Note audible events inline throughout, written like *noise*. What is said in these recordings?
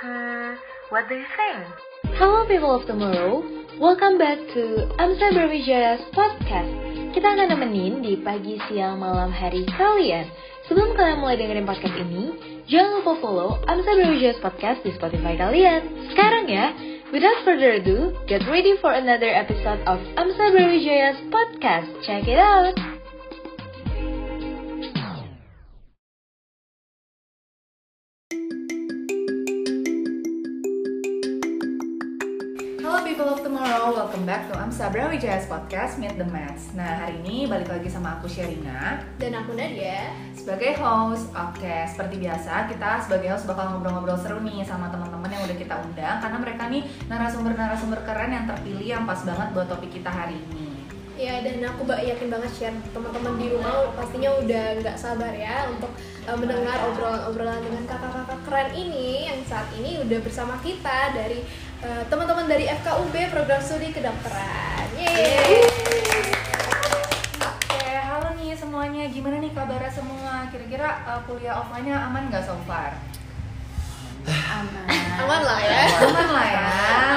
What do you think? Hello people of tomorrow, welcome back to Amsa Berwijaya's podcast. Kita akan nemenin di pagi, siang, malam, hari kalian. Sebelum kalian mulai dengerin podcast ini, jangan lupa follow Amsa Berwijaya's podcast di Spotify kalian. Sekarang ya, without further ado, get ready for another episode of Amsa Berwijaya's podcast. Check it out! Back to Amsa Brawijaya's podcast Meet the Mats. Nah hari ini balik lagi sama aku Sherina Dan aku Nadia sebagai host. Oke, seperti biasa kita sebagai host bakal ngobrol-ngobrol seru nih sama teman-teman yang udah kita undang karena mereka nih narasumber-narasumber keren yang terpilih yang pas banget buat topik kita hari ini. Ya dan aku yakin banget share teman-teman di rumah pastinya udah nggak sabar ya untuk uh, mendengar obrolan-obrolan dengan kakak-kakak keren ini yang saat ini udah bersama kita dari uh, teman-teman dari FKUB program studi kedokteran. Yeay. Oke, halo nih semuanya. Gimana nih kabarnya semua? Kira-kira uh, kuliah offline-nya aman nggak so far? Aman. Aman lah ya. Aman lah ya.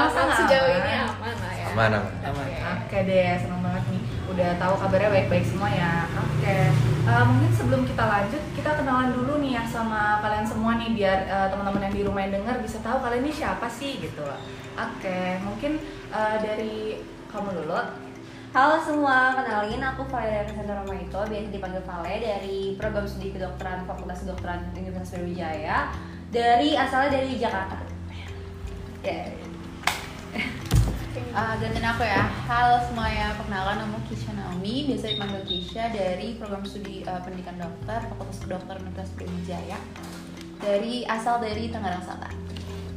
Aman sejauh aman? ini aman lah ya. Aman, aman. Oke, Oke deh, seneng banget nih. Udah tahu kabarnya baik-baik semua ya. Oke, Eh, mungkin sebelum kita lanjut, kita kenalan dulu nih ya sama kalian semua nih biar eh, teman-teman yang di rumah yang dengar bisa tahu kalian ini siapa sih gitu loh. Oke, mungkin eh, dari kamu dulu. Halo semua, kenalin aku Valeria Cassandra Romaito, biasa dipanggil Vale dari program studi kedokteran Fakultas Kedokteran Universitas Brawijaya dari asalnya dari Jakarta. Ya. Ah, gantiin aku ya. Halo semuanya, perkenalkan nama Kisha Naomi, biasa dipanggil Kisha dari program studi eh, pendidikan dokter Fakultas Kedokteran Universitas Brawijaya. Dari asal dari Tangerang Selatan.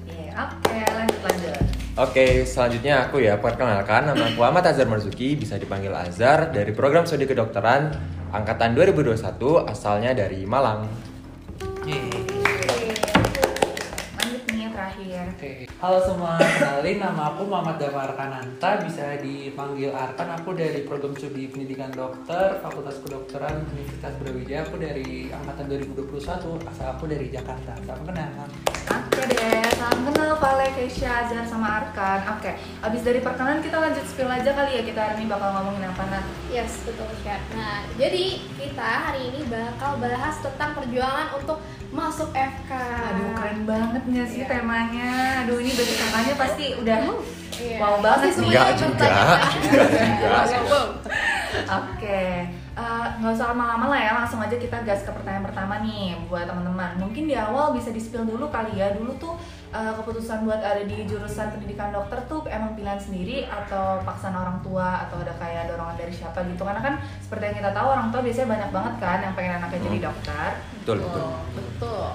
Iya, Oke, lanjut lanjut. Oke, selanjutnya aku ya perkenalkan nama aku Ahmad Azhar Marzuki, bisa dipanggil Azhar dari program studi kedokteran angkatan 2021 asalnya dari Malang. Lanjut nih terakhir. Oke, halo semua, kenalin nama aku Muhammad Damar Kananta, bisa dipanggil Arkan, aku dari program studi pendidikan dokter, Fakultas Kedokteran Universitas Brawijaya, aku dari angkatan 2021, asal aku dari Jakarta, salam kenal. Oke deh, salam kenal Vale, Keisha, Azhar, sama Arkan. Oke, abis dari perkenalan kita lanjut spill aja kali ya kita hari ini bakal ngomongin apa Nat? Yes, betul Chef. Nah, jadi kita hari ini bakal bahas tentang perjuangan untuk masuk FK. Aduh keren banget nggak sih Iya. temanya? Aduh ini bagi kakaknya pasti udah Iya. wow banget semuanya Enggak juga. bertanya-tanya. Enggak juga. Oke, eh, nggak usah lama-lama lah ya, langsung aja kita gas ke pertanyaan pertama nih buat teman-teman. Mungkin di awal bisa di spill dulu kali ya. Dulu tuh eh, keputusan buat ada di jurusan pendidikan dokter tuh emang pilihan sendiri atau paksaan orang tua atau ada kayak dorongan dari siapa gitu? Karena kan seperti yang kita tahu orang tua biasanya banyak banget kan yang pengen anaknya jadi dokter. Betul, betul. Betul.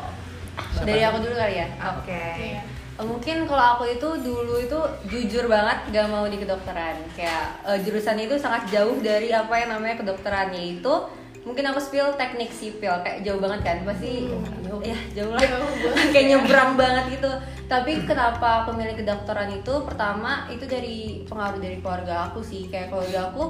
Dari aku dulu kali ya. Oke. Iya. Eh, Mungkin kalau aku itu dulu itu jujur banget gak mau di kedokteran. Kayak eh, jurusan itu sangat jauh dari apa yang namanya kedokteran. Yaitu mungkin aku spill teknik sipil. Kayak jauh banget kan, pasti jauh, ya jauh lah. *laughs* Kayak nyebrang banget gitu. Tapi kenapa aku milih kedokteran itu? Pertama itu dari pengaruh dari keluarga aku sih. Kayak keluarga aku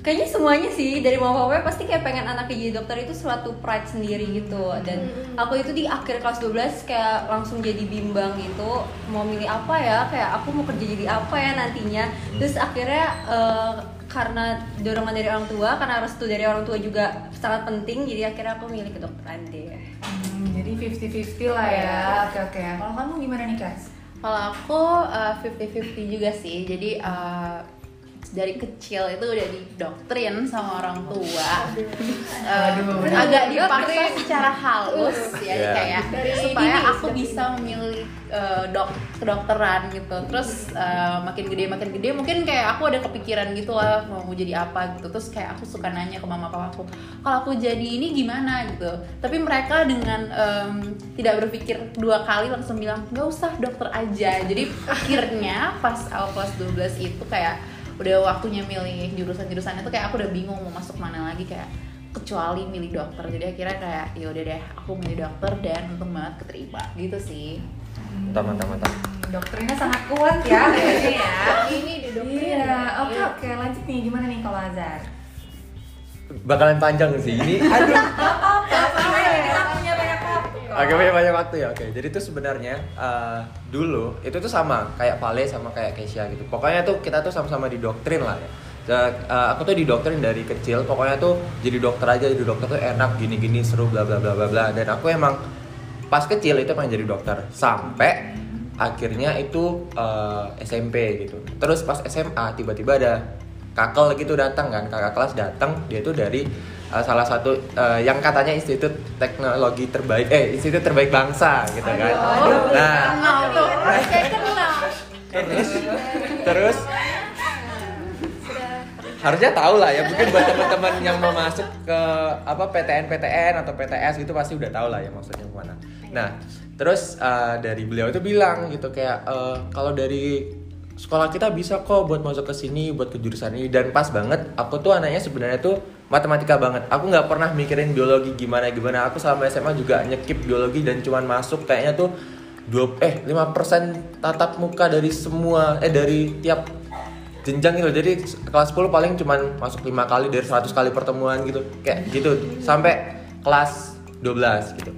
kayaknya semuanya sih dari mama papa pasti kayak pengen anaknya jadi dokter itu suatu pride sendiri gitu dan aku itu di akhir kelas 12 kayak langsung jadi bimbang gitu mau milih apa ya kayak aku mau kerja jadi apa ya nantinya terus akhirnya eh, karena dorongan dari orang tua karena restu dari orang tua juga sangat penting jadi akhirnya aku milih kedokteran deh Hmm, jadi 50-50 lah ya. Oke oke. Kalau kamu gimana nih Kas? Kalau aku uh, 50-50 juga sih, jadi uh, dari kecil itu udah didoktrin sama orang tua. Uh, Aduh. agak dipaksa secara halus ya Iya. kayak Dari supaya aku bisa memilih uh, dok kedokteran gitu. Terus uh, makin gede makin gede mungkin kayak aku ada kepikiran gitu lah mau jadi apa gitu. Terus kayak aku suka nanya ke mama papa aku kalau aku jadi ini gimana? gitu. Tapi mereka dengan um, tidak berpikir dua kali langsung bilang nggak usah dokter aja. Jadi akhirnya pas awal kelas 12 itu kayak udah waktunya milih jurusan-jurusannya tuh kayak aku udah bingung mau masuk mana lagi kayak kecuali milih dokter jadi akhirnya kayak ya udah deh aku milih dokter dan untung banget keterima gitu sih Mantap, mantap, mantap. Dokternya sangat kuat ya kayaknya *laughs* ya. Ini di dokter. Iya, oke oke lanjut nih gimana nih kalau Azhar? Bakalan panjang sih ini. *laughs* Aduh. Apa? Kita punya banyak waktu. Oke punya banyak waktu ya. Oke. Jadi tuh sebenarnya eh, dulu itu tuh sama kayak Vale sama kayak Kesia gitu. Pokoknya tuh kita tuh sama-sama didoktrin lah ya. Eh, aku tuh didoktrin dari kecil. Pokoknya tuh jadi dokter aja, jadi dokter tuh enak, gini-gini seru, bla bla bla bla bla. Dan aku emang pas kecil itu pengen jadi dokter sampai akhirnya itu eh, SMP gitu. Terus pas SMA tiba-tiba ada kakel gitu datang kan, kakak kelas datang, dia tuh dari uh, salah satu uh, yang katanya institut teknologi terbaik eh institut terbaik bangsa gitu kan. Nah, terus terus harusnya tahu lah ya mungkin buat teman-teman yang mau masuk ke apa PTN PTN atau PTS gitu pasti udah tahu lah ya maksudnya ke mana. Nah terus uh, dari beliau itu bilang gitu kayak uh, kalau dari sekolah kita bisa kok buat masuk ke sini buat ke jurusan ini dan pas banget aku tuh anaknya sebenarnya tuh matematika banget. Aku nggak pernah mikirin biologi gimana gimana. Aku selama SMA juga nyekip biologi dan cuman masuk kayaknya tuh dua eh 5% tatap muka dari semua eh dari tiap jenjang gitu jadi kelas 10 paling cuman masuk lima kali dari 100 kali pertemuan gitu. Kayak gitu. Sampai kelas 12 gitu.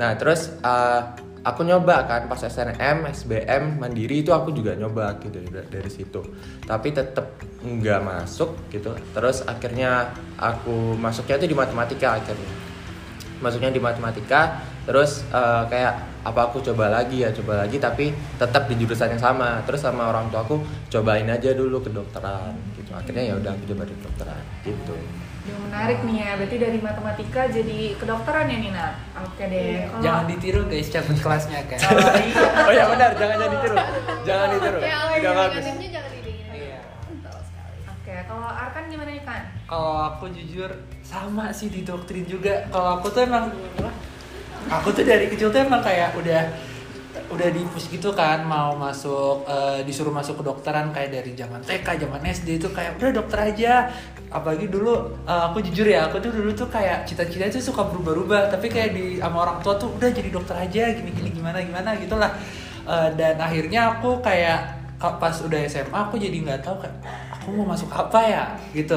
Nah terus uh, aku nyoba kan pas SNM SBM mandiri itu aku juga nyoba gitu dari, situ. Tapi tetap nggak masuk gitu. Terus akhirnya aku masuknya itu di matematika akhirnya. Masuknya di matematika terus eh, kayak apa aku coba lagi ya coba lagi tapi tetap di jurusan yang sama. Terus sama orang tua aku cobain aja dulu kedokteran gitu. Akhirnya ya udah aku coba di kedokteran gitu Yang menarik nih ya, berarti dari matematika jadi kedokteran ya Nina. Oke deh. Kalau Jangan ditiru guys cabut kelasnya kan. oh ya benar jangan jadi tiru jangan ditiru Ya, oh, iya, bagus jangan didingin. Iya. Oke, kalau Arkan gimana nih kan? Kalau aku jujur sama sih di doktrin juga. Kalau aku tuh emang aku tuh dari kecil tuh emang kayak udah udah di push gitu kan mau masuk eh, disuruh masuk ke dokteran kayak dari zaman TK zaman SD itu kayak udah dokter aja. Apalagi dulu eh, aku jujur ya aku tuh dulu tuh kayak cita-cita tuh suka berubah-ubah tapi kayak di sama orang tua tuh udah jadi dokter aja gini-gini gimana gimana gitulah. Eh, dan akhirnya aku kayak ka- pas udah SMA aku jadi nggak tahu kayak aku mau masuk apa ya? Gitu.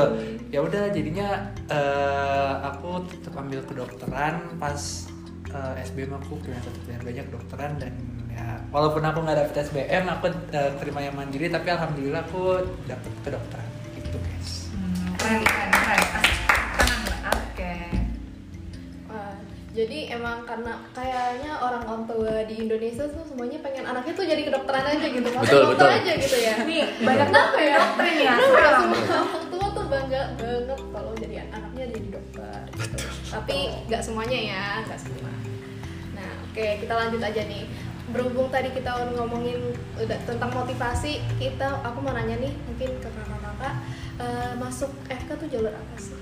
Ya udah jadinya eh, aku tetap ambil kedokteran pas eh, SBM aku punya pilihan banyak kedokteran dan ya walaupun aku nggak dapet SBM aku eh, terima yang mandiri tapi alhamdulillah aku dapet kedokteran gitu guys Hmm, keren, keren, keren. Oke. Wah, jadi emang karena kayaknya orang orang tua di Indonesia tuh semuanya pengen anaknya tuh jadi kedokteran aja gitu, Maksudnya Betul, dokter betul. aja gitu ya. Nih, banyak Kenapa ya? ya Kenapa sekarang. semua orang tua tuh bangga banget kalau jadi anaknya jadi dokter. Gitu. Tapi nggak semuanya ya, nggak semua. Nah, oke kita lanjut aja nih. Berhubung tadi kita ngomongin udah tentang motivasi, kita aku mau nanya nih mungkin ke kakak-kakak eh, masuk FK tuh jalur apa sih?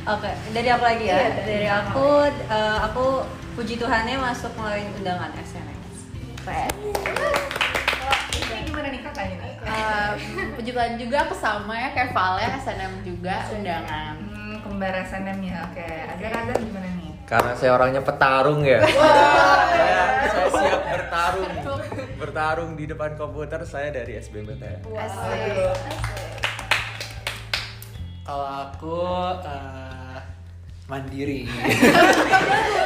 Oke, dari aku lagi ya. Iya, dari dari aku, eh, aku puji Tuhannya masuk melalui undangan SNS. Keren. Ini gimana nih kakaknya nih? Eh, puji Tuhan juga aku sama ya kayak Vale SNM juga undangan Hmm, kembar SNM ya. Oke, agar-agar gimana nih? Karena saya orangnya petarung ya saya, saya siap bertarung bertarung di depan komputer saya dari SBMPTN Asik. kalau aku eh, mandiri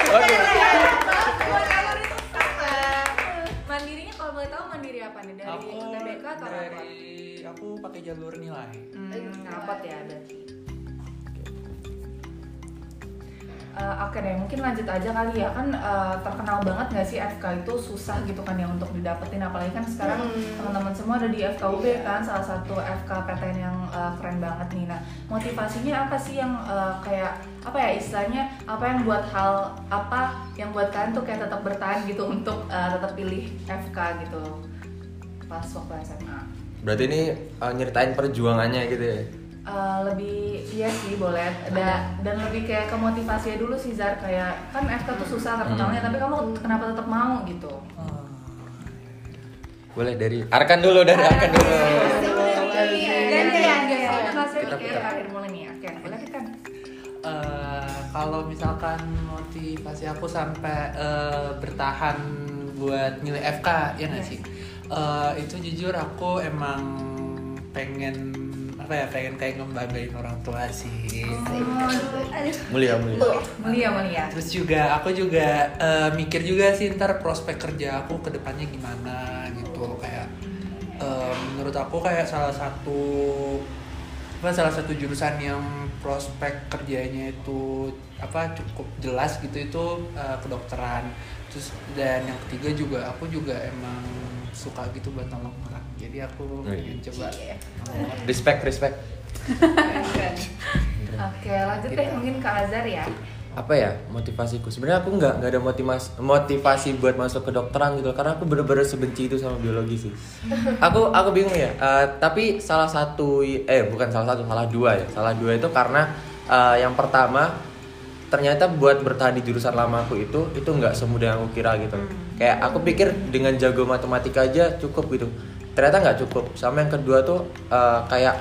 Oke. Mandirinya kalau boleh tahu mandiri apa nih? Dari aku UTBK atau apa? dari aku pakai jalur nilai Hmm, rapot ya berarti. Eh, Oke deh, mungkin lanjut aja kali ya kan eh, terkenal banget nggak sih FK itu susah gitu kan ya untuk didapetin apalagi kan sekarang Hmm. teman-teman semua ada di FKUB kan salah satu FK PTN yang eh, keren banget nih. Nah motivasinya apa sih yang eh, kayak apa ya istilahnya apa yang buat hal apa yang buat kalian tuh kayak tetap bertahan gitu untuk eh, tetap pilih FK gitu pas waktu SMA. berarti ini uh, nyeritain perjuangannya gitu ya Eh, lebih iya sih boleh. Da, dan lebih kayak ke motivasinya dulu sih Zar. Kayak kan FK tuh susah terkenalnya tapi kamu kenapa tetap mau gitu. Boleh dari Arkan dulu dari Arkan dulu. Gantian gantian. motivasi Kita kita putar. akhir mulai nih. Oke boleh kan kalau misalkan motivasi aku sampai eh, bertahan buat nilai FK ya nggak sih? Eh, itu jujur aku emang pengen apa ya pengen kayak ngebanggain orang tua sih. Mulia mulia. Mulia mulia. terus juga aku juga eh, mikir juga sih ntar prospek kerja aku ke depannya gimana gitu. Kayak eh, menurut aku kayak salah satu apa salah satu jurusan yang prospek kerjanya itu apa cukup jelas gitu itu eh, kedokteran. Terus dan yang ketiga juga aku juga emang suka gitu buat nolong orang jadi aku Wih. ingin coba nolong orang. Respect respect. *laughs* Oke, lanjut deh mungkin ke Azhar ya. apa ya motivasiku sebenarnya aku nggak nggak ada motivasi motivasi buat masuk ke dokteran gitu karena aku bener-bener sebenci itu sama biologi sih *laughs* aku aku bingung ya eh, tapi salah satu eh bukan salah satu salah dua ya salah dua itu karena eh, yang pertama ternyata buat bertahan di jurusan lama aku itu itu nggak semudah yang aku kira gitu kayak aku pikir dengan jago matematika aja cukup gitu ternyata nggak cukup. Sama yang kedua tuh eh, kayak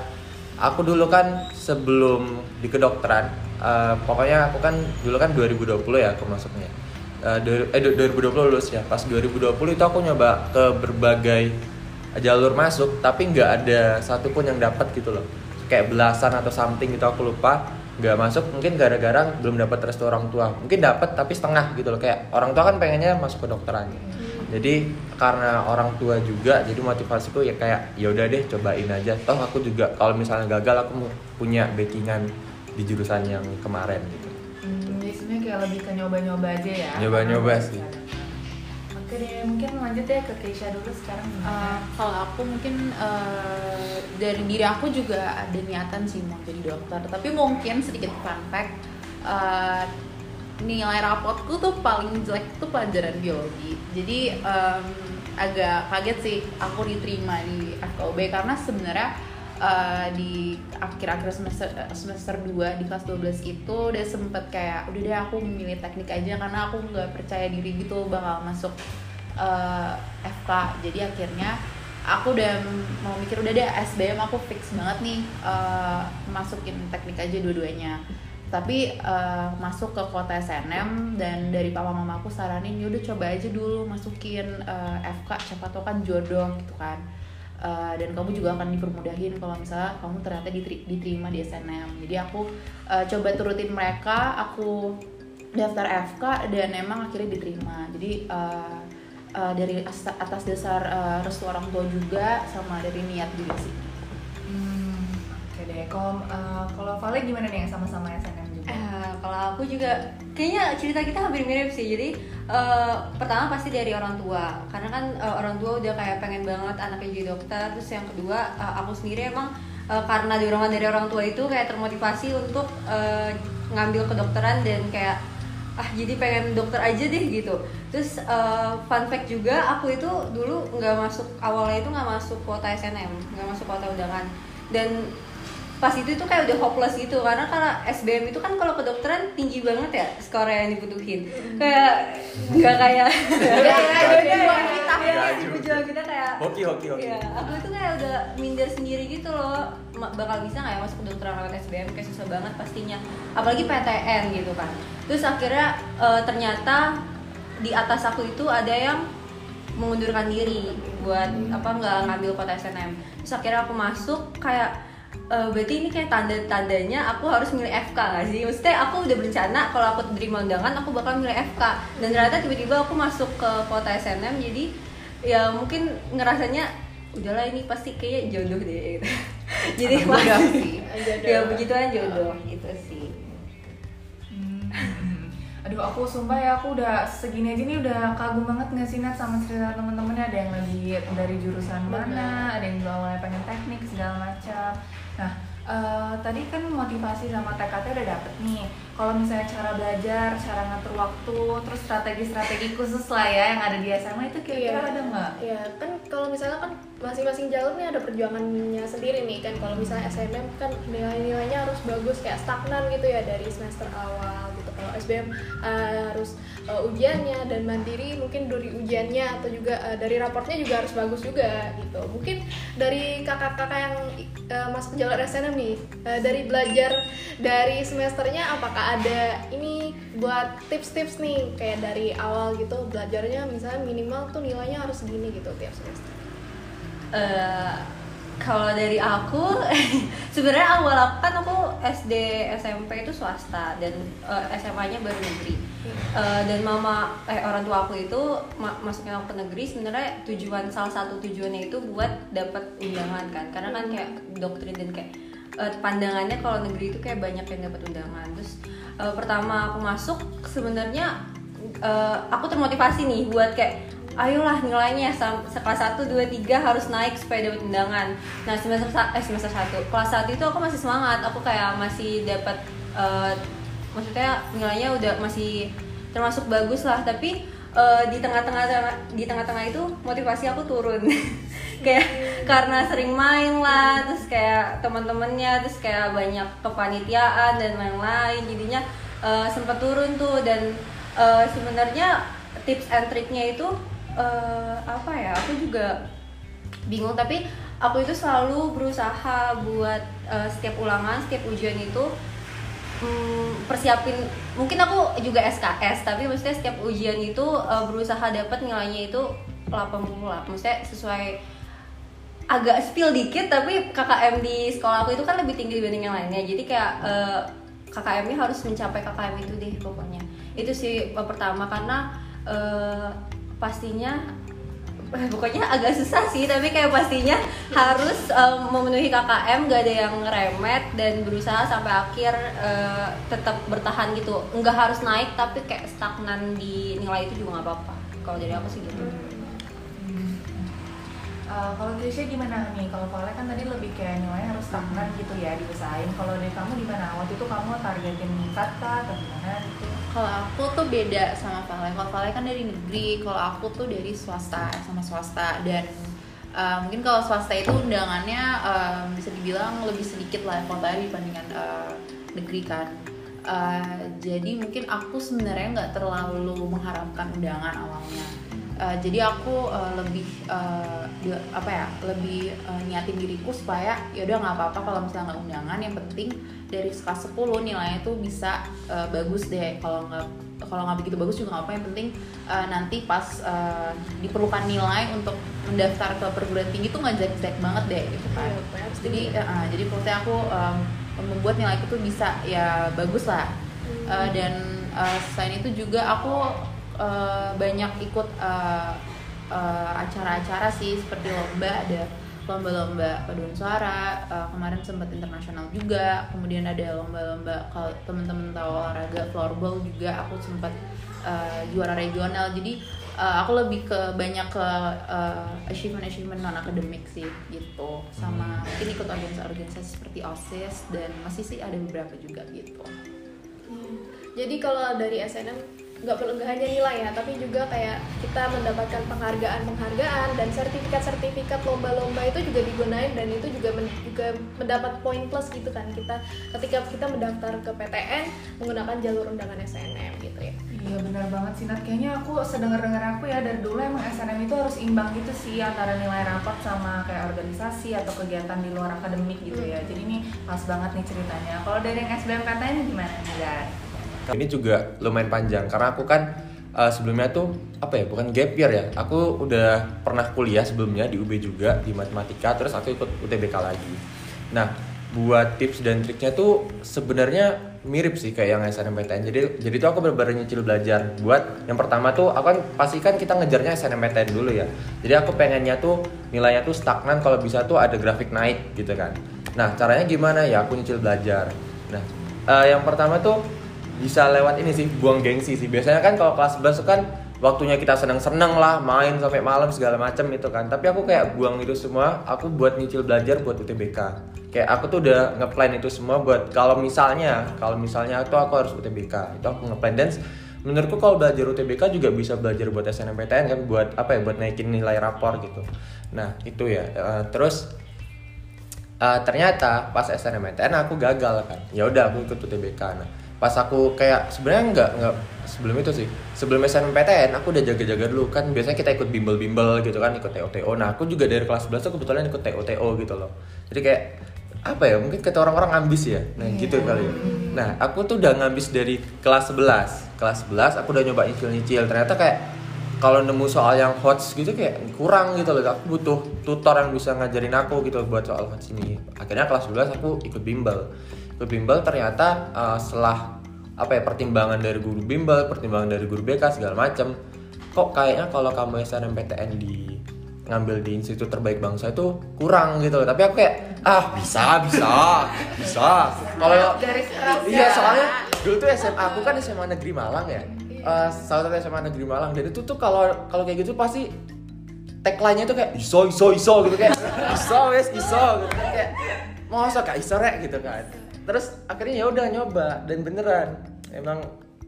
aku dulu kan sebelum di kedokteran eh, pokoknya aku kan dulu kan 2020 ya aku masuknya. Eh, du- eh du- 2020 lulus ya. Pas 2020 itu aku nyoba ke berbagai jalur masuk tapi nggak ada satupun yang dapat gitu loh. Kayak belasan atau something gitu aku lupa. Nggak masuk mungkin gara-gara belum dapat restu orang tua. Mungkin dapat tapi setengah gitu loh. Kayak orang tua kan pengennya masuk ke dokteran jadi karena orang tua juga jadi motivasiku ya kayak ya udah deh cobain aja toh aku juga kalau misalnya gagal aku mau punya backingan di jurusan yang kemarin gitu Hmm, jadi sebenarnya kayak lebih ke nyoba-nyoba aja ya. Nyoba-nyoba sih. Oke deh, mungkin lanjut deh ke Keisha dulu sekarang. Uh, kalau aku mungkin uh, dari diri aku juga ada niatan sih mau jadi dokter tapi mungkin sedikit fun fact uh, nilai rapotku tuh paling jelek tuh pelajaran biologi. Jadi um, agak kaget sih aku diterima di FKUB karena sebenarnya uh, di akhir-akhir semester semester 2 di kelas 12 itu udah sempet kayak udah deh aku memilih teknik aja karena aku nggak percaya diri gitu bakal masuk uh, FK jadi akhirnya aku udah mau mikir udah deh SBM aku fix banget nih uh, masukin teknik aja dua-duanya tapi uh, masuk ke kota SNM dan dari papa mama aku saranin yaudah coba aja dulu masukin uh, FK siapa tau kan jodoh gitu kan. Uh, dan kamu juga akan dipermudahin kalau misalnya kamu ternyata diteri- diterima di SNM jadi aku uh, coba turutin mereka aku daftar FK dan emang akhirnya diterima. Jadi uh, uh, dari as- atas dasar uh, restu orang tua juga sama dari niat juga sih. Hmm, Oke deh, kalau eh, kalau gimana nih sama-sama SNM juga? Eh, kalau aku juga kayaknya cerita kita hampir mirip sih. Jadi eh, pertama pasti dari orang tua, karena kan eh, orang tua udah kayak pengen banget anaknya jadi dokter. Terus yang kedua eh, aku sendiri emang eh, karena dorongan dari orang tua itu kayak termotivasi untuk eh, ngambil kedokteran dan kayak ah jadi pengen dokter aja deh gitu. Terus eh, fun fact juga aku itu dulu nggak masuk awalnya itu nggak masuk kuota SNM, nggak masuk kuota undangan dan pas itu itu kayak udah hopeless gitu. Karena karena SBM itu kan kalau kedokteran tinggi banget ya skor yang dibutuhin. Kayak nggak kayak nggak kayak Nggak kita kita kayak hoki hoki hoki. Iya, aku itu kayak udah minder sendiri gitu loh. Bakal bisa nggak ya masuk kedokteran lewat SBM kayak susah banget pastinya. Apalagi PTN gitu kan. Terus akhirnya eh, ternyata di atas aku itu ada yang mengundurkan diri buat apa nggak ngambil kota SNM terus akhirnya aku masuk kayak eh, berarti ini kayak tanda-tandanya aku harus milih FK gak sih? Maksudnya aku udah berencana kalau aku terima undangan aku bakal milih FK dan ternyata tiba-tiba aku masuk ke kota SNM jadi ya mungkin ngerasanya udahlah ini pasti kayak jodoh deh gitu. *laughs* jadi masih sih. ya begituan jodoh gitu sih. Aduh aku sumpah ya aku udah segini aja nih udah kagum banget nggak sih Nat sama cerita temen-temennya ada yang lagi dari jurusan mana, ada yang dulu awalnya pengen teknik segala macam. Nah eh, tadi kan motivasi sama tekadnya udah dapet nih. Kalau misalnya cara belajar, cara ngatur waktu, terus strategi-strategi khusus lah ya yang ada di SMA itu kira-kira Iya. ada nggak? Ya kan kalau misalnya kan masing-masing jalur nih ada perjuangannya sendiri nih kan kalau misalnya SNM kan nilai-nilainya harus bagus kayak stagnan gitu ya dari semester awal gitu kalau SBM uh, harus uh, ujiannya dan mandiri mungkin dari ujiannya atau juga uh, dari raportnya juga harus bagus juga gitu. Mungkin dari kakak-kakak yang uh, masuk jalur SNM nih uh, dari belajar dari semesternya apakah ada ini buat tips-tips nih kayak dari awal gitu belajarnya misalnya minimal tuh nilainya harus segini gitu tiap semester? Eh, Kalau dari aku, *laughs* sebenarnya awal aku kan aku SD SMP itu swasta dan eh, SMA-nya baru negeri. Eh, dan mama eh orang tua aku itu ma- masuknya aku ke negeri sebenarnya tujuan salah satu tujuannya itu buat dapat undangan kan. Karena kan kayak doktrin dan kayak eh, pandangannya kalau negeri itu kayak banyak yang dapat undangan. Terus eh, pertama aku masuk sebenarnya eh, aku termotivasi nih buat kayak ayolah nilainya kelas 1, 2, 3 harus naik supaya dapat undangan. Nah semester eh semester 1 kelas 1 itu aku masih semangat. Aku kayak masih dapat eh, maksudnya nilainya udah masih termasuk bagus lah. Tapi eh, di tengah-tengah di tengah-tengah itu motivasi aku turun. *laughs* Kayak karena sering main lah terus kayak teman-temannya terus kayak banyak kepanitiaan dan lain-lain. Jadinya eh, sempat turun tuh. Dan eh, sebenarnya tips and triknya itu eh, apa ya aku juga bingung tapi aku itu selalu berusaha buat eh, setiap ulangan setiap ujian itu hmm, persiapin mungkin aku juga SKS tapi maksudnya setiap ujian itu eh, berusaha dapat nilainya itu 80 lah maksudnya sesuai agak spill dikit tapi KKM di sekolah aku itu kan lebih tinggi dibanding yang lainnya jadi kayak eh, KKM-nya harus mencapai KKM itu deh pokoknya. Itu sih pertama karena eh, pastinya eh, pokoknya agak susah sih tapi kayak pastinya harus eh, memenuhi KKM gak ada yang remet dan berusaha sampai akhir eh, tetap bertahan gitu. Nggak harus naik tapi kayak stagnan di nilai itu juga nggak apa-apa. Kalau dari aku sih gitu Eh, kalau Grisha gimana nih? Kalau Vale kan tadi lebih kayak nilainya harus stagnan gitu ya, diusahain. Kalau dari kamu gimana? Waktu itu kamu targetin meningkat kah atau gimana gitu? Kalau aku tuh beda sama Vale. Kalau Vale kan dari negeri, kalau aku tuh dari swasta sama swasta dan uh, mungkin kalau swasta itu undangannya um, bisa dibilang lebih sedikit lah kota dibandingkan uh, negeri kan. Uh, jadi mungkin aku sebenarnya nggak terlalu mengharapkan undangan awalnya. Uh, jadi aku uh, lebih uh, di- apa ya lebih uh, niatin diriku supaya ya udah nggak apa-apa kalau misalnya nggak undangan. Yang penting dari kelas 10 nilainya tuh bisa uh, bagus deh. Kalau nggak kalau nggak begitu bagus juga nggak apa yang penting uh, nanti pas uh, diperlukan nilai untuk mendaftar ke perguruan tinggi tuh nggak jelek-jelek banget deh gitu kan. Iya, pokoknya jadi uh, jadi maksudnya aku um, membuat nilaiku tuh bisa ya bagus lah. Uh, dan uh, selain itu juga aku uh, banyak ikut uh, uh, acara-acara sih seperti lomba ada lomba-lomba paduan suara uh, kemarin sempat internasional juga kemudian ada lomba-lomba kalau temen-temen tahu olahraga floorball juga aku sempat uh, juara regional. Jadi uh, aku lebih ke banyak ke uh, achievement-achievement non akademik sih gitu. Sama mungkin ikut organisasi-organisasi seperti osis dan masih sih ada beberapa juga gitu. Jadi kalau dari SNM nggak perlu nggak hanya nilai ya, tapi juga kayak kita mendapatkan penghargaan-penghargaan dan sertifikat-sertifikat lomba-lomba itu juga digunain dan itu juga men- juga mendapat poin plus gitu kan kita ketika kita mendaftar ke PTN menggunakan jalur undangan SNM gitu ya. Iya benar banget sih Nat. Kayaknya aku sedengar-dengar aku ya dari dulu emang SNM itu harus imbang gitu sih antara nilai rapot sama kayak organisasi atau kegiatan di luar akademik gitu ya. Jadi ini pas banget nih ceritanya. Kalau dari yang SBMPTN gimana nih guys? Ini juga lumayan panjang karena aku kan uh, sebelumnya tuh apa ya bukan gap year ya. Aku udah pernah kuliah sebelumnya di UB juga di matematika terus aku ikut UTBK lagi. Nah, buat tips dan triknya tuh sebenarnya mirip sih kayak yang SNMPTN. Jadi jadi tuh aku benar-benar nyicil belajar. Buat yang pertama tuh aku kan pasti kan kita ngejarnya SNMPTN dulu ya. Jadi aku pengennya tuh nilainya tuh stagnan kalau bisa tuh ada grafik naik gitu kan. Nah, caranya gimana ya? Aku nyicil belajar. Nah, eh, yang pertama tuh bisa lewat ini sih buang gengsi sih. Biasanya kan kalau kelas 11 tuh kan waktunya kita seneng-seneng lah main sampai malam segala macam itu kan. Tapi aku kayak buang itu semua aku buat nyicil belajar buat UTBK kayak aku tuh udah ngeplan itu semua buat kalau misalnya kalau misalnya tuh aku harus UTBK itu aku ngeplan. Dan menurutku kalau belajar UTBK juga bisa belajar buat SNMPTN kan buat apa ya buat naikin nilai rapor gitu. Nah itu ya. Eh, terus Uh, ternyata pas SNMPTN aku gagal kan. Ya udah aku ikut UTBK nah pas aku kayak sebenarnya nggak nggak sebelum itu sih. Sebelum SNMPTN aku udah jaga-jaga dulu. Kan biasanya kita ikut bimbel-bimbel gitu kan ikut TO-TO nah aku juga dari kelas 11 tuh kebetulan ikut TO-TO gitu loh. Jadi kayak apa ya mungkin kata orang-orang ngambis ya. Nah gitu kali ya. Nah aku tuh udah ngambis dari kelas 11 kelas 11 aku udah nyoba nyicil-nyicil. Ternyata kayak kalau nemu soal yang hots gitu kayak kurang gitu loh. Aku butuh tutor yang bisa ngajarin aku gitu buat soal hots ini. Akhirnya kelas 12 aku ikut bimbel ikut bimbel ternyata uh, setelah apa ya pertimbangan dari guru bimbel pertimbangan dari guru BK segala macem kok kayaknya kalau kamu SNMPTN di ngambil di institut terbaik bangsa itu kurang gitu loh. Tapi aku kayak ah bisa bisa bisa. Kalau keras iya ya. soalnya dulu tuh SMA aku kan SMA negeri Malang ya. Eh, salah satu SMA negeri Malang. Dan itu tuh kalau kalau kayak gitu pasti tagline-nya tuh kayak iso iso iso gitu. Kayak iso wes iso gitu. Kayak masa kak iso rek? gitu kan terus akhirnya ya udah nyoba dan beneran. Emang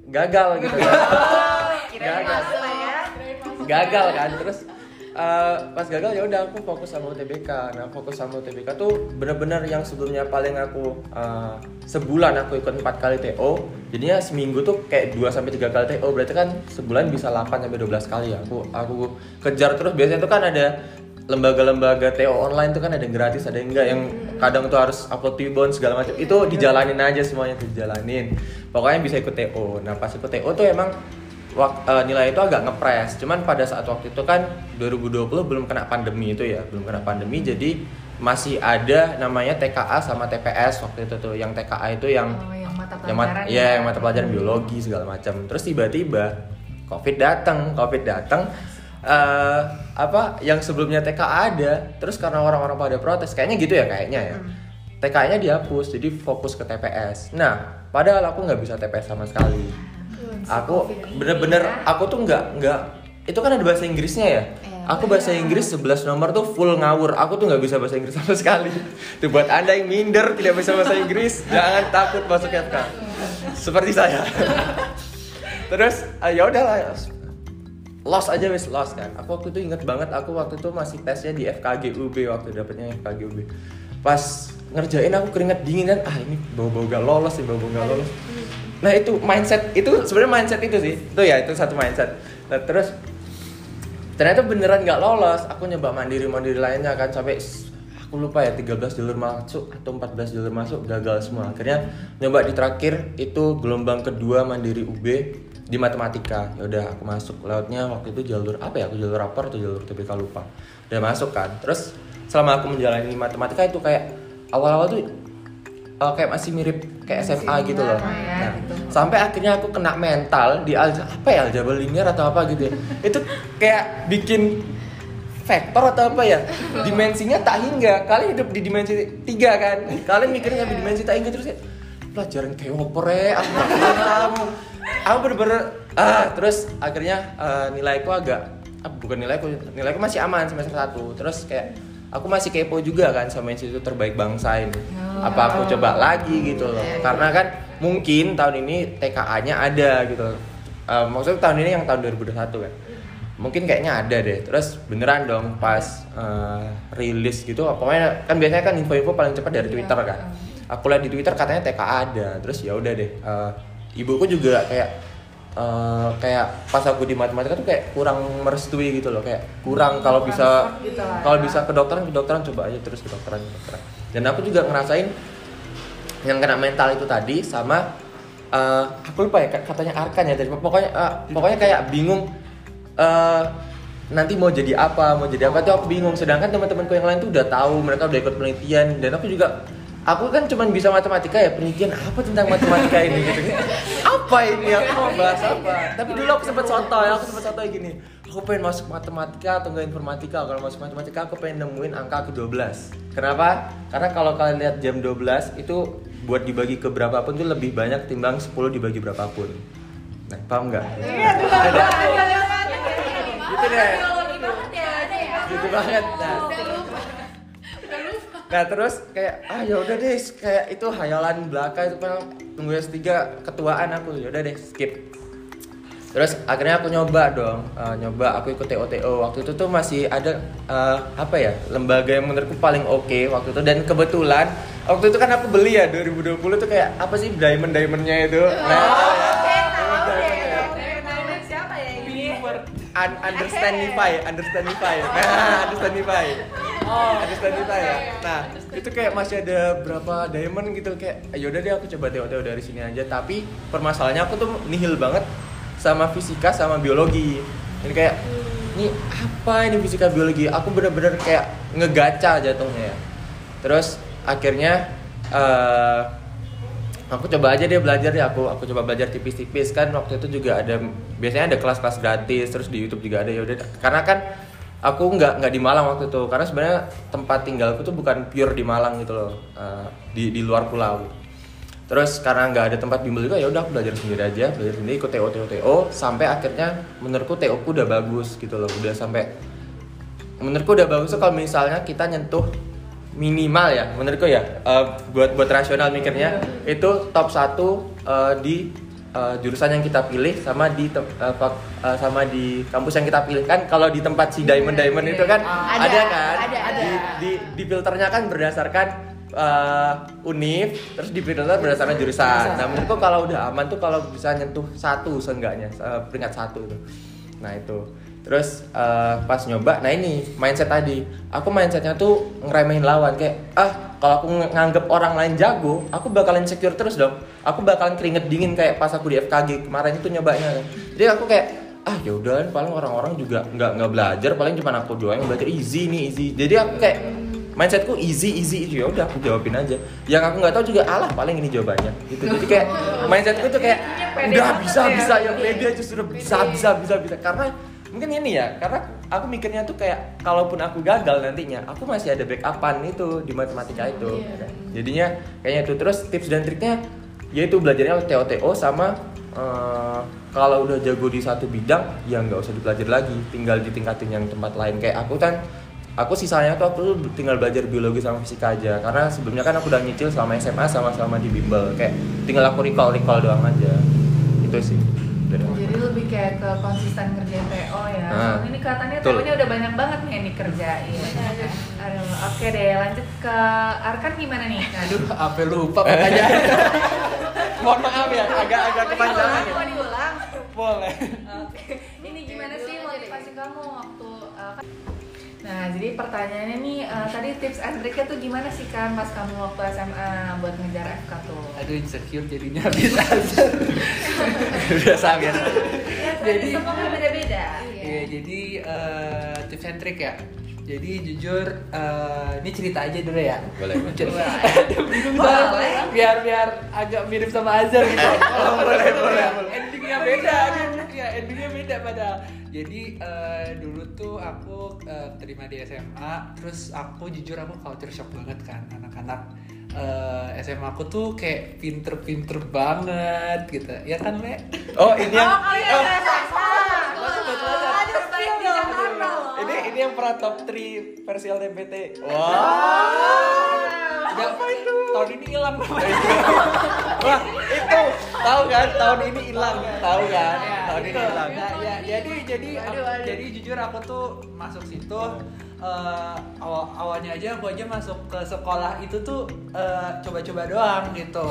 gagal gitu *laughs* kan gagal. gagal kan. Terus eh, pas gagal ya udah aku fokus sama UTBK nah fokus sama UTBK tuh bener-bener yang sebelumnya paling aku eh, sebulan aku ikut empat kali TO jadinya seminggu tuh kayak 2 sampai tiga kali TO berarti kan sebulan bisa 8 sampai 12 kali ya. Aku aku kejar terus. Biasanya tuh kan ada lembaga-lembaga TO online tuh kan ada yang gratis ada yang enggak yang kadang tuh harus upload Tibon segala macam. Itu dijalanin aja semuanya tuh dijalanin. Pokoknya bisa ikut TO nah pas ikut TO tuh emang wak- eh, nilai itu agak ngepres. Cuman pada saat waktu itu kan 2020 belum kena pandemi itu ya belum kena pandemi. Jadi masih ada namanya TKA sama TPS waktu itu tuh. Yang TKA itu yang Oh, yang mata yang mat- pelajaran ya. yang mata pelajaran biologi segala macam. Terus tiba-tiba covid datang covid datang eh apa yang sebelumnya TKA ada terus karena orang-orang pada protes kayaknya gitu ya kayaknya ya. TKA-nya dihapus jadi fokus ke TPS nah padahal aku nggak bisa TPS sama sekali. Aku bener-bener aku tuh nggak nggak itu kan ada bahasa Inggrisnya ya? Aku bahasa Inggris 11 nomor tuh full ngawur. Aku tuh nggak bisa bahasa Inggris sama sekali. Tuh buat anda yang minder tidak bisa bahasa Inggris *laughs* jangan takut masuk FK seperti saya. *laughs* Terus ah, ya udahlah lost aja wes lost kan. Aku waktu itu inget banget aku waktu itu masih tesnya di FKG UB waktu dapetnya FKG UB pas ngerjain aku keringet dingin kan ah ini bau-bau gak lolos sih bau-bau gak lolos. Nah itu mindset itu sebenarnya mindset itu sih. Itu ya itu satu mindset. Nah, terus ternyata beneran nggak lolos. Aku nyoba mandiri mandiri lainnya kan sampai aku lupa ya 13 jalur masuk atau 14 jalur masuk gagal semua. Akhirnya nyoba di terakhir itu gelombang kedua mandiri UB di matematika ya udah aku masuk. Lautnya waktu itu jalur apa ya aku jalur rapor atau jalur TBK lupa. Udah masuk kan. Terus selama aku menjalani matematika itu kayak awal-awal tuh eh, kayak masih mirip kayak SMA gitu loh. ya, Nah, gitu. sampai akhirnya aku kena mental di alja apa ya aljabar linear atau apa gitu ya. *laughs* Itu kayak bikin vektor atau apa ya dimensinya tak hingga. Kalian hidup di dimensi tiga kan? *laughs* Kalian mikirnya di dimensi tak hingga terus ya pelajaran kayak oper ya aku nggak paham aku bener-bener ah terus akhirnya eh, nilaiku agak ah, bukan nilaiku nilaiku masih aman semester satu. Terus kayak aku masih kepo juga kan sama institut terbaik bangsa ini. Apa aku coba lagi gitu loh. Karena kan mungkin tahun ini TKA-nya ada gitu. Eh, maksudnya tahun ini yang tahun 2021 kan. Mungkin kayaknya ada deh. Terus beneran dong pas eh, rilis gitu pokoknya kan biasanya kan info-info paling cepat dari Twitter kan. Aku lihat di Twitter katanya TKA ada. Terus ya udah deh eh, ibuku juga kayak eh, kayak pas aku di matematika tuh kayak kurang merestui gitu loh kayak kurang kalau bisa gitu lah kalau ya. bisa kedokteran kedokteran coba aja terus kedokteran kedokteran dan aku juga ngerasain yang kena mental itu tadi sama eh, aku lupa ya katanya Arkan ya tadi. Pokoknya eh, pokoknya kayak bingung eh, nanti mau jadi apa mau jadi apa tuh aku bingung. Sedangkan teman-temanku yang lain tuh udah tahu mereka udah ikut penelitian. Dan aku juga aku kan cuman bisa matematika ya penelitian apa tentang matematika ini gitu. *laughs* Apa ini? Aku mau bahas apa? Tapi dulu aku sempat sotoy aku sempat sotoy gini. Aku pengen masuk matematika atau enggak informatika. Kalau masuk matematika aku pengen nemuin angka ke 12 kenapa? Karena kalau kalian lihat jam 12 itu buat dibagi ke berapapun tuh lebih banyak timbang 10 dibagi berapapun. Nah paham nggak? Gitu deh. Gitu banget. Nah Nah terus kayak ah ya udah deh kayak itu hayalan belaka itu kan tunggu S3 ketuaan aku ya udah deh skip. Terus akhirnya aku nyoba dong, eh, nyoba aku ikut TOTO waktu itu tuh masih ada eh, apa ya lembaga yang menurutku paling oke waktu itu dan kebetulan waktu itu kan aku beli ya 2020 tuh kayak apa sih diamond diamondnya itu. Nah, siapa ya ini? Un- understandify, understandify. *laughs* Nah, understandify. Oh, understandify ya. Nah, itu kayak masih ada berapa diamond gitu kayak yaudah deh aku coba TOTO dari sini aja. Tapi permasalahannya aku tuh nihil banget sama fisika sama biologi. ini kayak ini apa ini fisika biologi? Aku bener-bener kayak ngegaca jatuhnya ya. Terus akhirnya eh, aku coba aja dia belajar ya aku aku coba belajar tipis-tipis. Kan waktu itu juga ada biasanya ada kelas-kelas gratis terus di YouTube juga ada. Ya udah karena kan aku nggak nggak di Malang waktu itu karena sebenarnya tempat tinggalku tuh bukan pure di Malang gitu loh eh, di di luar pulau terus karena nggak ada tempat bimbel juga ya udah aku belajar sendiri aja belajar sendiri ikut TO TO TO sampai akhirnya menurutku TO ku udah bagus gitu loh udah sampai menurutku udah bagus tuh kalau misalnya kita nyentuh minimal ya menurutku ya eh, buat buat rasional mikirnya itu top satu eh, di eh, jurusan yang kita pilih sama di fak- eh, sama di kampus yang kita pilih. Kan kalau di tempat si diamond diamond itu kan Ada, ada, kan? ada, ada. Di, di di filternya kan berdasarkan eh, univ terus di filter berdasarkan jurusan. Nah menurutku kalau udah aman tuh kalau bisa nyentuh satu seenggaknya eh, peringkat satu itu. Nah itu. Terus eh, pas nyoba nah ini mindset tadi. Aku mindsetnya tuh ngeremehin lawan kayak ah kalau aku ng- nganggep orang lain jago aku bakalan insecure terus dong aku bakalan keringet dingin kayak pas aku di FKG kemarin itu nyobanya. Kan. jadi aku kayak ah ya udah paling orang-orang juga nggak nggak belajar paling cuma aku doang yang belajar. Easy nih easy. Jadi aku kayak mindsetku easy easy. Ya udah aku jawabin aja. Yang aku nggak tahu juga alah paling ini jawabannya. Gitu. Jadi kayak mindsetku tuh kayak udah bisa bisa ya pede aja sudah bisa bisa bisa bisa. Karena mungkin ini ya karena aku mikirnya tuh kayak kalaupun aku gagal nantinya aku masih ada backupan itu di matematika itu. Jadinya kayaknya itu. Terus tips dan triknya yaitu belajarnya TOTO sama eh, kalau udah jago di satu bidang ya nggak usah dipelajari lagi tinggal ditingkatin yang tempat lain kayak aku kan aku sisanya tuh aku tuh tinggal belajar biologi sama fisika aja karena sebelumnya kan aku udah nyicil selama SMA sama-sama di bimbel kayak tinggal aku recall recall doang aja itu sih. Jadi lebih kayak ke konsisten ngerjain TO ya. Ah, ini kelihatannya. TO-nya udah banyak banget nih yang dikerjain. Aduh, oke deh lanjut ke Arkan gimana nih? *laughs* Aduh, apa lupa pertanyaan. *laughs* mohon maaf ya agak-agak kepanjangan ya Mau diulang? Boleh. Oke. Ini gimana sih motivasi kamu waktu uh, kan- Nah, jadi pertanyaannya nih uh, tadi tips and triknya tuh gimana sih kan pas kamu waktu SMA buat ngejar FK tuh? Aduh insecure jadinya bisa biasa biasa Ya, jadi semua kan beda-beda. Iya, jadi eh, tips and trick ya. Jadi jujur eh, ini cerita aja dulu ya. Boleh, boleh. *laughs* Bingung banget. Biar biar agak mirip sama Azhar gitu. Oh, boleh, boleh. Endingnya beda, ya endingnya beda padahal. Jadi eh, dulu tuh aku eh, terima di SMA, terus aku jujur aku culture shock banget kan anak-anak eh, SMA aku tuh kayak pinter-pinter banget gitu. Ya kan, Le? oh ini yang Oh, kalian oh, SMA. Aduh, Terbaik di Jakarta loh. Ini yang pernah top 3 versi LTMPT wow. Udah, tahun ini hilang. Wah itu tahu kan? Tahun ini hilang tahu kan? Tahun ini hilang. Nah, ya, jadi jadi aku- jadi jujur aku tuh masuk situ eh, awal awalnya aja aku aja masuk ke sekolah itu tuh eh, coba-coba doang gitu.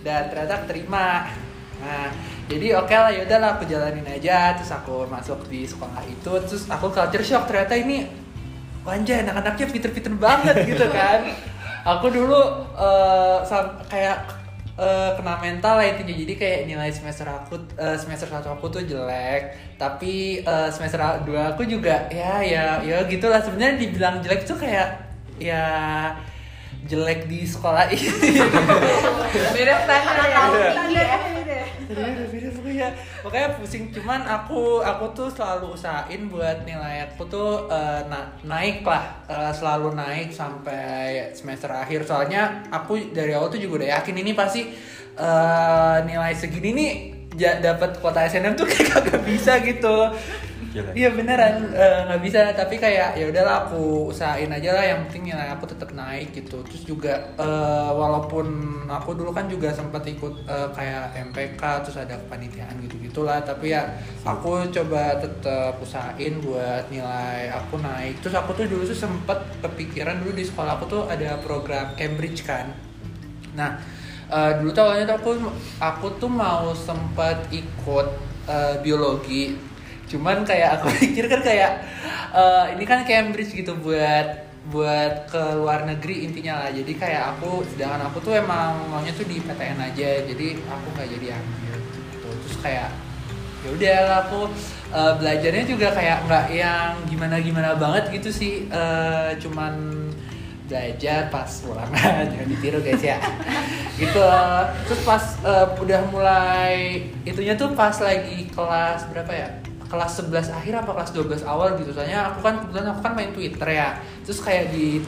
Dan ternyata terima nah jadi oke lah yaudahlah aku jalanin aja. Terus aku masuk di sekolah itu terus aku culture shock. Ternyata ini Wanjay anak-anaknya pinter-pinter banget *laughs* gitu kan. Aku dulu eh, sam- kayak eh, kena mental lah intinya. Jadi kayak nilai semester aku eh, semester satu aku tuh jelek. Tapi semester dua aku juga ya ya ya gitulah. Sebenarnya dibilang jelek tuh kayak ya jelek di sekolah ini. *laughs* Beda standar ya. beda beda. Pokoknya pokoknya pusing cuman aku aku tuh selalu usahain buat nilai aku tuh eh, na- naik lah. Eh, selalu naik sampai semester akhir. Soalnya aku dari awal tuh juga udah yakin ini pasti eh, nilai segini nih ja- dapat kuota SNM tuh *laughs* kayak kagak bisa gitu Iya beneran eh, nggak bisa tapi kayak ya udahlah aku usahain aja lah yang penting nilai aku tetap naik gitu. Terus juga eh, walaupun aku dulu kan juga sempat ikut eh, kayak MPK terus ada kepanitiaan gitu gitulah tapi ya aku coba tetap usahain buat nilai aku naik. Terus aku tuh dulu tuh sempet kepikiran dulu di sekolah aku tuh ada program Cambridge kan. Nah, eh, dulu tuh awalnya tuh aku aku tuh mau sempat ikut eh, biologi. Cuman kayak aku *laughs* pikir kan kayak eh, ini kan Cambridge gitu buat buat ke luar negeri intinya lah. Jadi kayak aku sedangkan aku tuh emang maunya tuh di PTN aja. Jadi aku nggak jadi ambil gitu. Terus kayak ya udah lah aku eh, belajarnya juga kayak nggak yang gimana gimana banget gitu sih Eh, cuman belajar pas ulangan *laughs* jangan ditiru guys ya *laughs* gitu terus pas eh, udah mulai itunya tuh pas lagi kelas berapa ya kelas 11 akhir apa kelas 12 awal gitu. Soalnya aku kan kebetulan aku kan main Twitter ya. Terus kayak di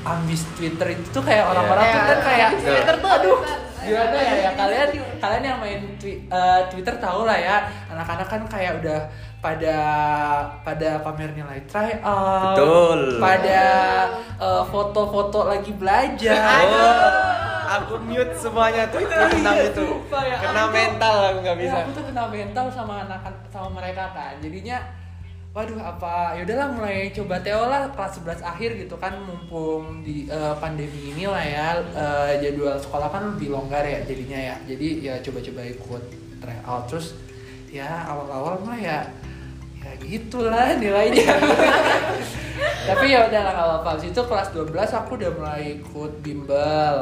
ambis Twitter itu tuh kayak orang-orang tuh kan kayak Twitter tuh aduh gimana ya? Ya kalian kalian yang main twi- eh, Twitter tahu lah ya. Anak-anak kan kayak udah pada pada pamer nilai try out Betul. pada eh, foto-foto lagi belajar. Oh, aku mute semuanya tuh itu tentang itu. Ya, Kena aku- mental aku nggak bisa. Ya, aku tuh kena mental sama anak sama mereka kan. Jadinya waduh apa ya udahlah mulai coba Teo lah kelas 11 akhir gitu kan mumpung di eh, pandemi ini lah ya eh, jadwal sekolah kan lebih longgar ya jadinya ya. Jadi ya coba-coba ikut tryout terus ya awal-awal mah ya ya gitulah nilainya. *laughs* Tapi ya udah lah nggak apa-apa. Habis itu kelas 12 aku udah mulai ikut bimbel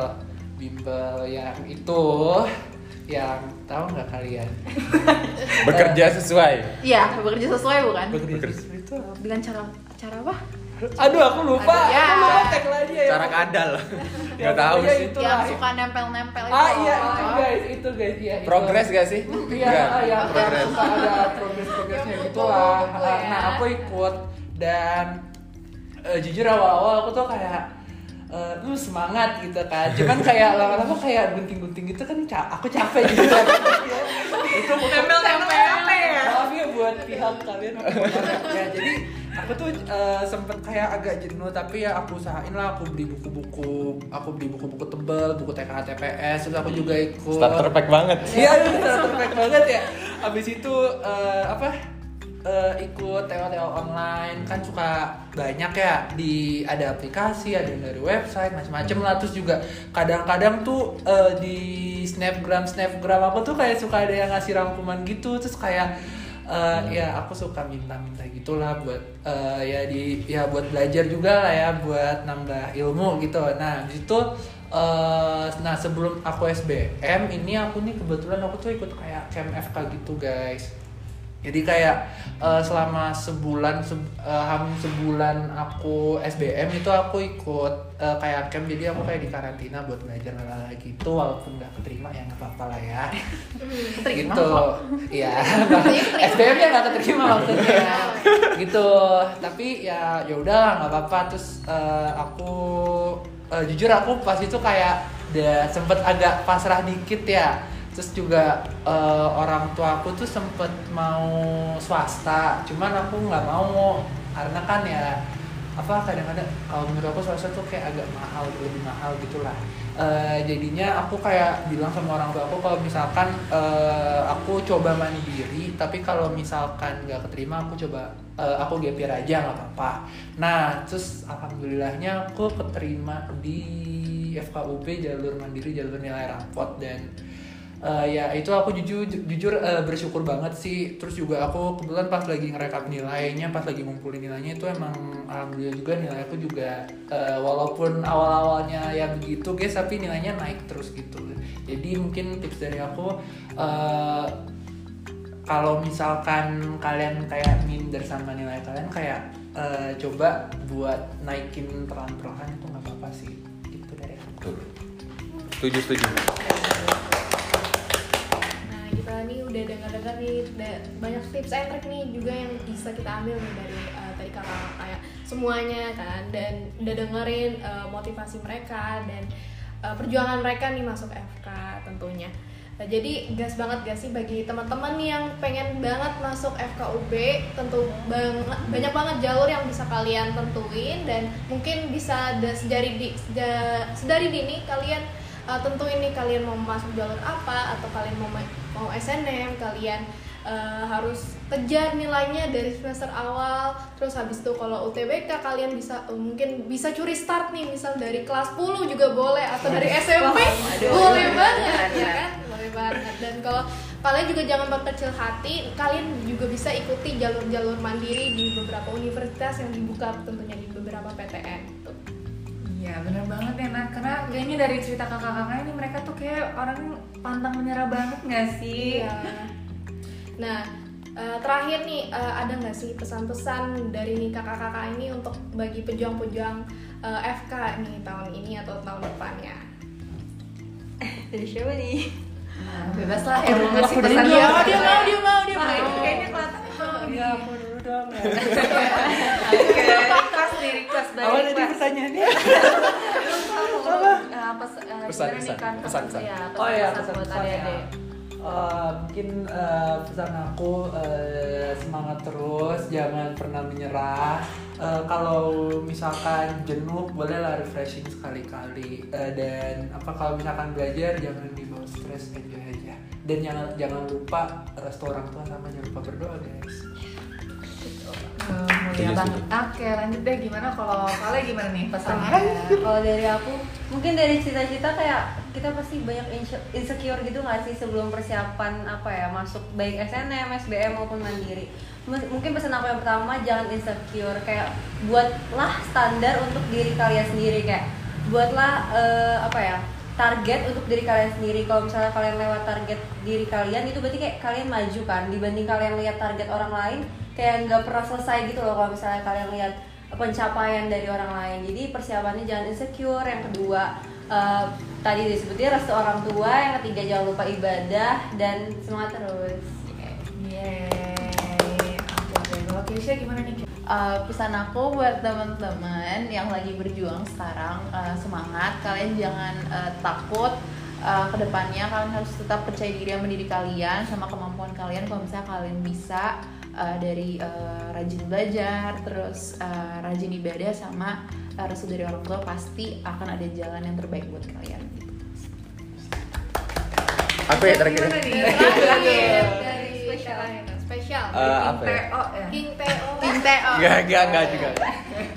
bimbel yang itu yang tahu nggak kalian *laughs* Bekerja sesuai. iya bekerja sesuai bukan bekerja itu apa? dengan cara cara apa aduh aku lupa Aduh, ya. aku lupa tagline-nya ya Cara kadal. Ya, *laughs* Nggak tahu pokoknya sih. itu yang suka nempel-nempel itu ah iya itu guys itu guys iya itu. Progres gak sih? Iya, Nggak. ah, ya, Progres. suka ada progres-progresnya gitu lah. Nah, aku ikut dan eh, jujur awal-awal aku tuh kayak eh lu semangat gitu kan. Cuman kayak lama-lama kayak gunting-gunting gitu kan ca- aku capek gitu kan. *laughs* itu Tempel-tempel apa ya? Maaf ya buat pihak kalian. *laughs* ya, jadi aku tuh eh, sempet kayak agak jenuh tapi ya aku usahain lah aku beli buku-buku aku beli buku-buku tebel buku TKA TPS terus aku juga ikut Starter pack banget. Iya, starter pack banget ya. Abis itu eh, apa? Eh, ikut TO-TO online. Kan suka banyak ya di ada aplikasi, ada yang dari website macam-macam lah. Terus juga kadang-kadang tuh eh, di snapgram snapgram aku tuh kayak suka ada yang ngasih rangkuman gitu. Terus kayak eh, ya aku suka minta-minta gitulah buat eh, ya di ya buat belajar juga lah ya buat nambah ilmu gitu. Nah di situ eh, nah sebelum aku SBM ini aku nih kebetulan aku tuh ikut kayak camp FK gitu guys jadi kayak eh, selama sebulan se- eh, hampir sebulan aku SBM itu aku ikut eh, kayak camp. Jadi aku kayak di karantina buat belajar lala gitu walaupun nggak keterima ya nggak apa-apa lah ya. *laughs* Gitu. iya. *laughs* SBM nya nggak keterima maksudnya. Gitu. Tapi ya ya udah nggak apa-apa. Terus eh, aku eh, jujur aku pas itu kayak udah sempet agak pasrah dikit ya terus juga eh, orang tua aku tuh sempet mau swasta cuman aku nggak mau. Karena kan ya apa kadang-kadang kalau menurut aku swasta tuh kayak agak mahal lebih mahal gitulah. Eh, jadinya aku kayak bilang sama orang tua aku kalau misalkan eh, aku coba mandiri tapi kalau misalkan nggak keterima aku coba eh, aku gapir aja nggak apa-apa. Nah terus alhamdulillahnya aku keterima di FKUP jalur mandiri jalur nilai rapot dan Eh, ya itu aku jujur jujur eh, bersyukur banget sih. Terus juga aku kebetulan pas lagi ngerekap nilainya pas lagi ngumpulin nilainya itu emang alhamdulillah juga nilai aku juga eh, walaupun awal awalnya ya begitu guys tapi nilainya naik terus gitu. Jadi mungkin tips dari aku eh, kalau misalkan kalian kayak minder sama nilai kalian kayak eh, coba buat naikin pelan-pelan itu nggak apa-apa sih. Gitu dari aku. Setuju. Nah kita nih udah dengar-dengar nih banyak tips and trick nih juga yang bisa kita ambil nih dari uh, tadi kakak kayak semuanya kan dan udah dengerin uh, motivasi mereka dan uh, perjuangan mereka nih masuk FK tentunya. Nah, jadi gas banget gak sih bagi teman-teman yang pengen banget masuk FKUB tentu banget banyak banget jalur yang bisa kalian tentuin dan mungkin bisa da- sedari di seda- sedari dini kalian uh, tentu ini kalian mau masuk jalur apa atau kalian mau ma- mau SNM kalian uh, harus kejar nilainya dari semester awal. Terus habis itu kalau UTBK kalian bisa uh, mungkin bisa curi start nih misal dari kelas 10 juga boleh atau dari SMP boleh banget ya kan? Boleh banget. Dan kalau kalian juga jangan berkecil hati kalian juga bisa ikuti jalur-jalur mandiri di beberapa universitas yang dibuka tentunya di beberapa PTN Iya bener banget ya Nat Karena kayaknya dari cerita kakak-kakak ini mereka tuh kayak orang pantang menyerah banget gak sih? Iya. Nah, eh, terakhir nih eh, ada nggak sih pesan-pesan dari kakak-kakak ini untuk bagi pejuang-pejuang eh, FK nih tahun ini atau tahun depannya? *laughs* Dari siapa nih? bebas lah yang mau ngasih Dia pesan mau, dia mau, dia mau, dia Nah, mau. kayaknya kelihatan *laughs* Iya, aku dulu dong. *laughs* Oke, request dari *laughs* Apa tadi pertanyaannya? Eh, pes- eh, Pesan, pesan, kan pesan, pesan. ya, Oh iya, pesan buat pesan-pesan ya. adik-adik. Eh, mungkin eh, pesan aku eh, semangat terus, jangan pernah menyerah. Eh, kalau misalkan jenuh, bolehlah refreshing sekali-kali. Eh, dan apa kalau misalkan belajar, jangan dibawa stres, enjoy aja. Dan jangan jangan lupa restu orang tua sama jangan lupa berdoa guys. Hmm, mulia banget. Oke, lanjut deh gimana kalau kalian gimana nih pesannya? Kalau dari aku, mungkin dari cita-cita kayak kita pasti banyak inse- insecure gitu nggak sih sebelum persiapan apa ya masuk baik SNM, SBM maupun mandiri. M- Mungkin pesan aku yang pertama jangan insecure kayak buatlah standar untuk diri kalian sendiri kayak buatlah eh, apa ya target untuk diri kalian sendiri kalau misalnya kalian lewat target diri kalian itu berarti kayak kalian maju kan dibanding kalian lihat target orang lain kayak nggak pernah selesai gitu loh kalau misalnya kalian lihat pencapaian dari orang lain jadi persiapannya jangan insecure yang kedua eh, tadi disebutin restu orang tua yang ketiga jangan lupa ibadah dan semangat terus Yeay. Oke, kalau Keisha gimana nih? Uh, pesan aku buat teman-teman yang lagi berjuang sekarang uh, semangat kalian jangan uh, takut uh, ke depannya kalian harus tetap percaya diri sama diri kalian sama kemampuan kalian kalau misalnya kalian bisa uh, dari uh, rajin belajar terus uh, rajin ibadah sama uh, restu dari orang tua pasti akan ada jalan yang terbaik buat kalian. Apa ya terakhir? *laughs* spesial Eh, apa ya? TO ya? King Teo. Teo Enggak, enggak, enggak juga.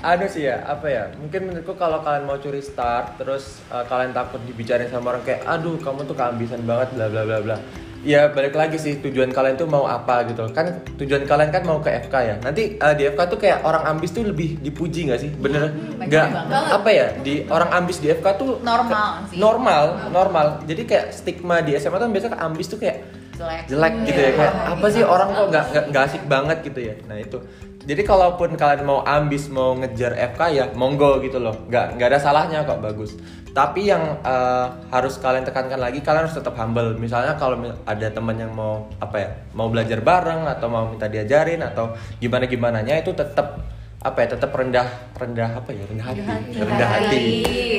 Anu sih ya, apa ya? Mungkin menurutku kalau kalian mau curi start, terus uh, kalian takut dibicarain sama orang kayak, aduh kamu tuh keambisan banget, bla bla bla bla. Ya balik lagi sih tujuan kalian tuh mau apa gitu. Kan tujuan kalian kan mau ke FK ya. Nanti uh, di FK tuh kayak orang ambis tuh lebih dipuji nggak sih? Bener? Nggak banget. apa ya? Di orang ambis di FK tuh Normal sih. Normal, normal. Jadi kayak stigma di SMA tuh biasanya ambis tuh kayak jelek. Jelek gitu ya kayak apa sih orang kok nggak nggak- asik banget gitu ya? Nah itu. Jadi kalaupun kalian mau ambis mau ngejar FK ya monggo gitu loh. Nggak nggak ada salahnya kok bagus. Tapi yang eh, harus kalian tekankan lagi kalian harus tetap humble. Misalnya kalau ada teman yang mau apa ya mau belajar bareng atau mau minta diajarin atau gimana gimana nya itu tetap apa ya tetap rendah rendah apa ya rendah hati. Rendah hati.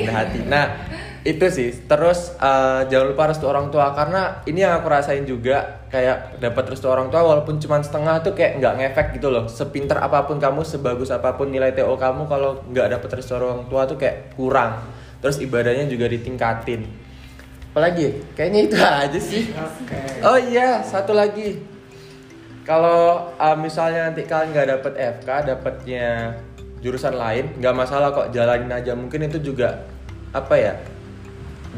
Rendah hati. Nah itu sih. Terus eh, jangan lupa restu orang tua. Karena ini yang aku rasain juga kayak dapat restu orang tua walaupun cuma setengah tuh kayak nggak ngefek gitu loh. Sepinter apa pun kamu sebagus apa pun nilai TO kamu kalau nggak dapet restu orang tua tuh kayak kurang. Terus ibadahnya juga ditingkatin. Apalagi? Kayaknya itu *laughs* aja sih. Oke. oh iya satu lagi. Kalau uh, misalnya nanti kalian nggak dapet FK dapetnya jurusan lain nggak masalah kok jalanin aja. Mungkin itu juga apa ya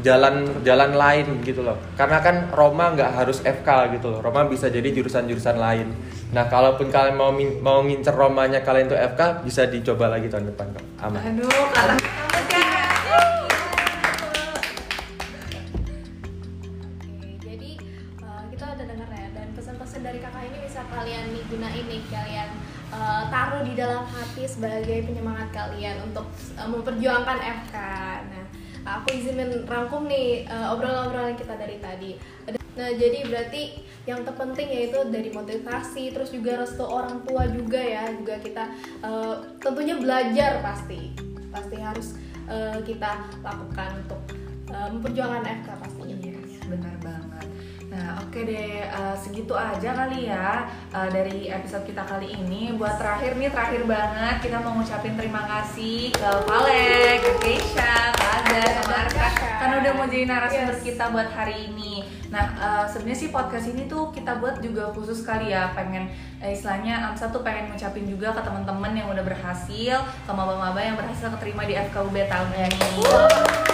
jalan jalan lain gitu loh. Karena kan Roma nggak harus FK gitu loh. Roma bisa jadi jurusan-jurusan lain. Nah kalaupun kalian mau min- mau ngincer Romanya kalian tuh FK bisa dicoba lagi tahun depan kok aman. Aduh, kalah. Kamu Oke, jadi kita udah dengar dan pesan-pesan dari kakak ini bisa kalian nih gunain nih kalian taruh di dalam hati sebagai penyemangat kalian untuk uh, memperjuangkan FK. Aku izinin rangkum nih uh, obrolan-obrolan kita dari tadi. Nah, jadi berarti yang terpenting yaitu dari motivasi, terus juga restu orang tua juga ya, juga kita uh, tentunya belajar pasti, pasti harus uh, kita lakukan untuk uh, memperjuangkan FK pastinya. Yes, benar banget. Nah, oke deh, eh, segitu aja kali ya eh, dari episode kita kali ini. Buat terakhir nih, terakhir banget kita mau ngucapin terima kasih ke Vale, ke Keisha, ke Ada, sama Arka karena udah mau jadi narasumber Yes. kita buat hari ini. Nah, eh, sebenarnya sih podcast ini tuh kita buat juga khusus kali ya, pengen eh, istilahnya Amsa tuh pengen ngucapin juga ke teman-teman yang udah berhasil, ke maba-maba yang berhasil keterima di FKUB tahun ini. Biar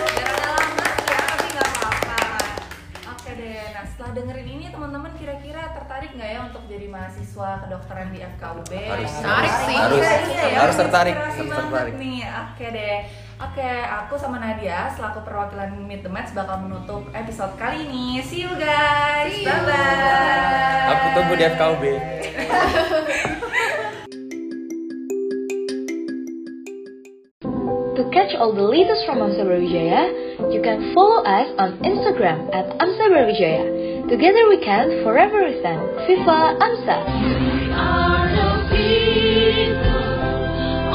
setelah dengerin ini teman-teman kira-kira tertarik nggak ya untuk jadi mahasiswa kedokteran di FKUB? Harus. Menarik sih. Harus. Ya, Harus tertarik. Harus tertarik. nih. Oke deh. Oke, aku sama Nadia selaku perwakilan Meet the Match bakal menutup episode kali ini. See you guys. Bye bye. Aku tunggu di FKUB. To catch all the latest from Amsa Brawijaya, you can follow us on Instagram at Amsa Brawijaya. Together we can for everything. FIFA AMSA. We are the people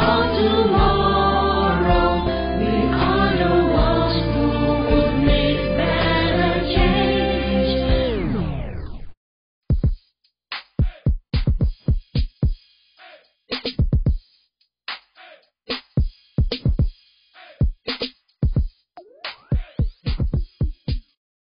of tomorrow.